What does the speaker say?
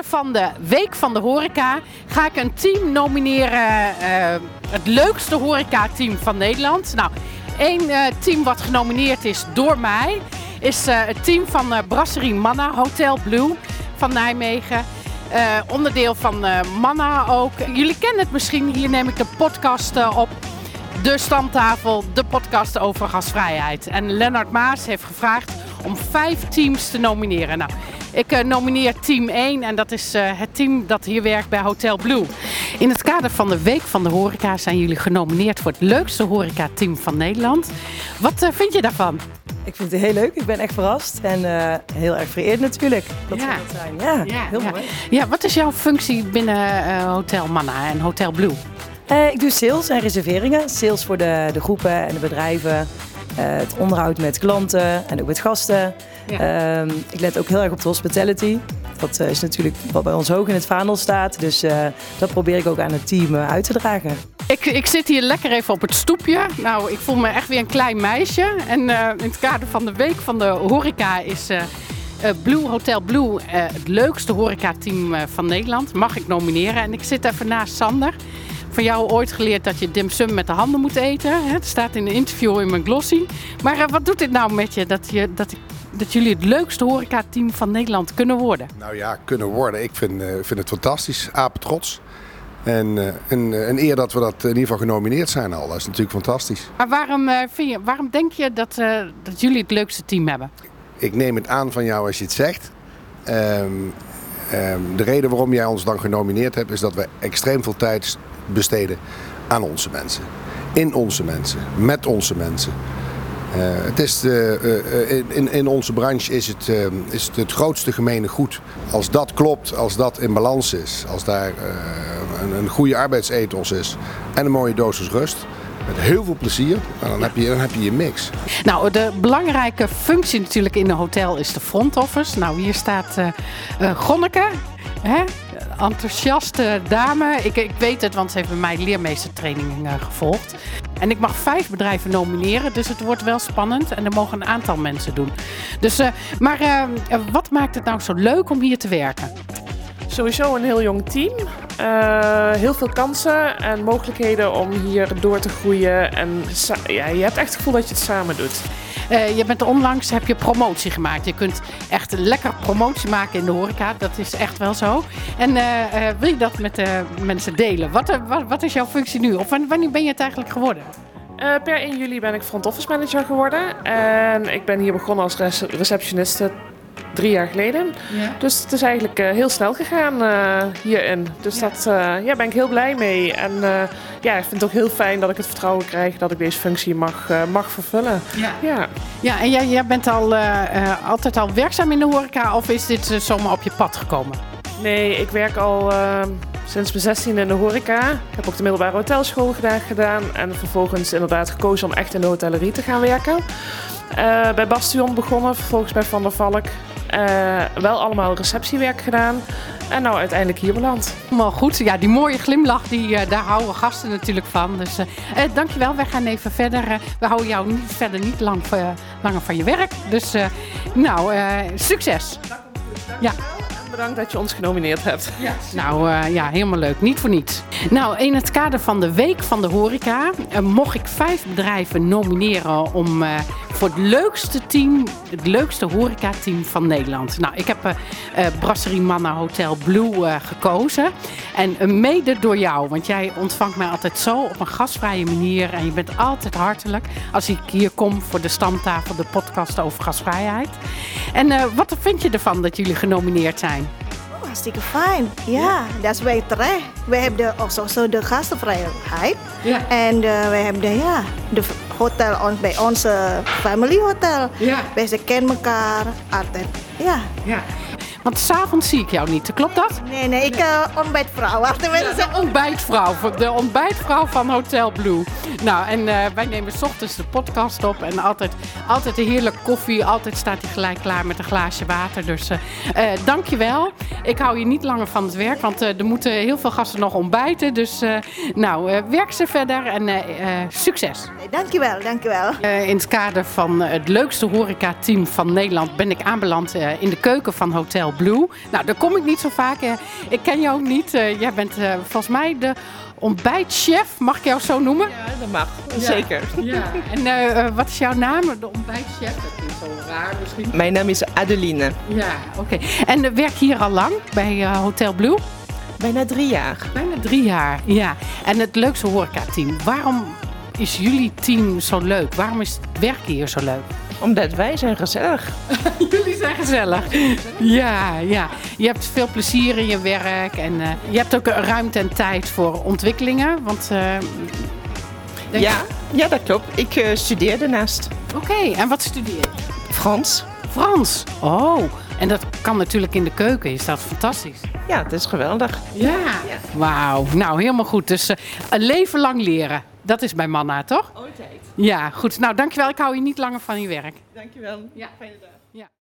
van de Week van de Horeca ga ik een team nomineren. eh, het leukste horeca-team van Nederland. Nou, één eh, team wat genomineerd is door mij is eh, het team van Brasserie Manna Hotel Blue van Nijmegen. Onderdeel van Manna ook. Jullie kennen het misschien, hier neem ik de podcast op. De Stamtafel, de podcast over gasvrijheid. En Lennart Maas heeft gevraagd om vijf teams te nomineren. Nou, ik eh, nomineer team 1 en dat is eh, het team dat hier werkt bij Hotel Blue. In het kader van de Week van de Horeca zijn jullie genomineerd voor het leukste horeca-team van Nederland. Wat eh, vind je daarvan? Ik vind het heel leuk. Ik ben echt verrast. En heel erg vereerd natuurlijk dat Ja. we dat zijn. Ja, heel ja. mooi. Ja, wat is jouw functie binnen Hotel Manna en Hotel Blue? Ik doe sales en reserveringen. Sales voor de, de groepen en de bedrijven. Eh, het onderhoud met klanten en ook met gasten. Ja. Ehm, ik let ook heel erg op de hospitality. Dat eh, is natuurlijk wat bij ons hoog in het vaandel staat. Dus eh, dat probeer ik ook aan het team uit te dragen. Ik, ik zit hier lekker even op het stoepje. Nou, ik voel me echt weer een klein meisje. En in het kader van de week van de horeca is eh, Blue Hotel Blue het leukste horecateam van Nederland. Mag ik nomineren. En ik zit even naast Sander. Van jou ooit geleerd dat je dim sum met de handen moet eten. Het staat in een interview in mijn glossy. Maar eh, wat doet dit nou met je dat, je, dat, ik, dat jullie het leukste horecateam van Nederland kunnen worden? Nou ja, kunnen worden. Ik vind, eh, vind het fantastisch. Apen trots. En eh, een, een eer dat we dat in ieder geval genomineerd zijn al. Dat is natuurlijk fantastisch. Maar waarom, vind je, waarom denk je dat, dat jullie het leukste team hebben? Ik neem het aan van jou als je het zegt. Ehm, ehm, de reden waarom jij ons dan genomineerd hebt, is dat we extreem veel tijd besteden aan onze mensen. In onze mensen. Met onze mensen. Eh, het is de, eh, eh, in, in onze branche is het, is het het grootste gemene goed. Als dat klopt, als dat in balans is, als daar een, een goede arbeidsethos is en een mooie dosis rust, met heel veel plezier, nou, dan, heb je, dan heb je je mix. Nou, de belangrijke functie natuurlijk in een hotel is de front office. Nou, hier staat Gonneke. Hè? Enthousiaste dame. Ik, ik weet het, want ze heeft bij mij leermeestertraining gevolgd. En ik mag vijf bedrijven nomineren, dus het wordt wel spannend. En er mogen een aantal mensen doen. Dus, eh, maar eh, wat maakt het nou zo leuk om hier te werken? Sowieso een heel jong team. Eh, heel veel kansen en mogelijkheden om hier door te groeien. En ja, je hebt echt het gevoel dat je het samen doet. Eh, je bent onlangs heb je promotie gemaakt. Je kunt echt lekker promotie maken in de horeca. Dat is echt wel zo. En eh, wil je dat met de mensen delen? Wat, wat, wat is jouw functie nu? Of wan- wanneer ben je het eigenlijk geworden? Per 1 juli ben ik front office manager geworden. En ik ben hier begonnen als rece- receptioniste drie jaar geleden. Ja. Dus het is eigenlijk eh, heel snel gegaan eh, hierin. Dus Ja. dat eh, ja, ben ik heel blij mee. En ja, ik vind het ook heel fijn dat ik het vertrouwen krijg dat ik deze functie mag, mag vervullen. Ja. Ja. Ja, en jij, jij bent al, altijd al werkzaam in de horeca of is dit zomaar op je pad gekomen? Nee, ik werk al eh, sinds mijn 16 in de horeca. Ik heb ook de middelbare hotelschool gedaan, gedaan. En vervolgens inderdaad gekozen om echt in de hotellerie te gaan werken. Bij Bastion begonnen, vervolgens bij Van der Valk. Eh, wel allemaal receptiewerk gedaan. En nou uiteindelijk hier beland. Helemaal goed. Ja, die mooie glimlach, die, eh, daar houden gasten natuurlijk van. Dus eh, eh, dankjewel. Wij gaan even verder. we houden jou niet, verder niet lang, langer van je werk. Dus nou, succes. Ja. En bedankt dat je ons genomineerd hebt. Nou eh, ja, helemaal leuk. Niet voor niets. Nou, in het kader van de Week van de Horeca mocht ik vijf bedrijven nomineren om voor het leukste team, het leukste horecateam van Nederland. Nou, ik heb eh, Brasserie Manna Hotel Blue eh, gekozen. En mede door jou, want jij ontvangt mij altijd zo op een gastvrije manier. En je bent altijd hartelijk als ik hier kom voor de stamtafel, de podcast over gasvrijheid. En wat vind je ervan dat jullie genomineerd zijn? Oh, hartstikke fijn. Ja, dat is wij terecht. We hebben ook zo, zo de gastvrijheid. Ja. En we hebben de, ja, de hotel on, bij onze family hotel. Ja. Wij ze kennen elkaar altijd. Ja. Ja. Want s'avonds zie ik jou niet, klopt dat? Nee, nee, ik uh, ontbijtvrouw. Wacht even. De ontbijtvrouw, de ontbijtvrouw van Hotel Blue. Nou, en eh, wij nemen 's ochtends de podcast op en altijd, altijd een heerlijke koffie. Altijd staat hij gelijk klaar met een glaasje water. Dus eh eh, dankjewel. Ik hou je niet langer van het werk, want eh, er moeten heel veel gasten nog ontbijten. Dus eh, nou, eh, werk ze verder en eh, eh, succes. Dankjewel, dankjewel. Eh, in het kader van eh, het leukste horecateam van Nederland ben ik aanbeland eh, in de keuken van Hotel Blue. Nou, daar kom ik niet zo vaak. Ik ken jou ook niet. Eh, jij bent eh, volgens mij de ontbijtchef, mag ik jou zo noemen? Ja, dat mag. Zeker. Ja. En eh, wat is jouw naam? De ontbijtchef? Dat klinkt zo raar misschien. Mijn naam is Adeline. Ja, oké. En werk je hier al lang bij Hotel Blue? Bijna drie jaar. Bijna drie jaar, ja. En het leukste horecateam. Waarom is jullie team zo leuk? Waarom is het werken hier zo leuk? Omdat wij zijn gezellig. Jullie zijn gezellig. Ja, ja. Je hebt veel plezier in je werk en eh, je hebt ook ruimte en tijd voor ontwikkelingen. Want, eh, Ja, ja, dat klopt. Ik eh, studeer daarnaast. Oké, en wat studeer je? Frans. Frans. Oh, en dat kan natuurlijk in de keuken. Is dat fantastisch? Ja, het is geweldig. Ja. Wauw, nou helemaal goed. Dus een leven lang leren. Dat is bij Manna, toch? Altijd. Ja, goed. Nou, dankjewel. Ik hou je niet langer van je werk. Dankjewel. Ja. Fijne dag. Ja.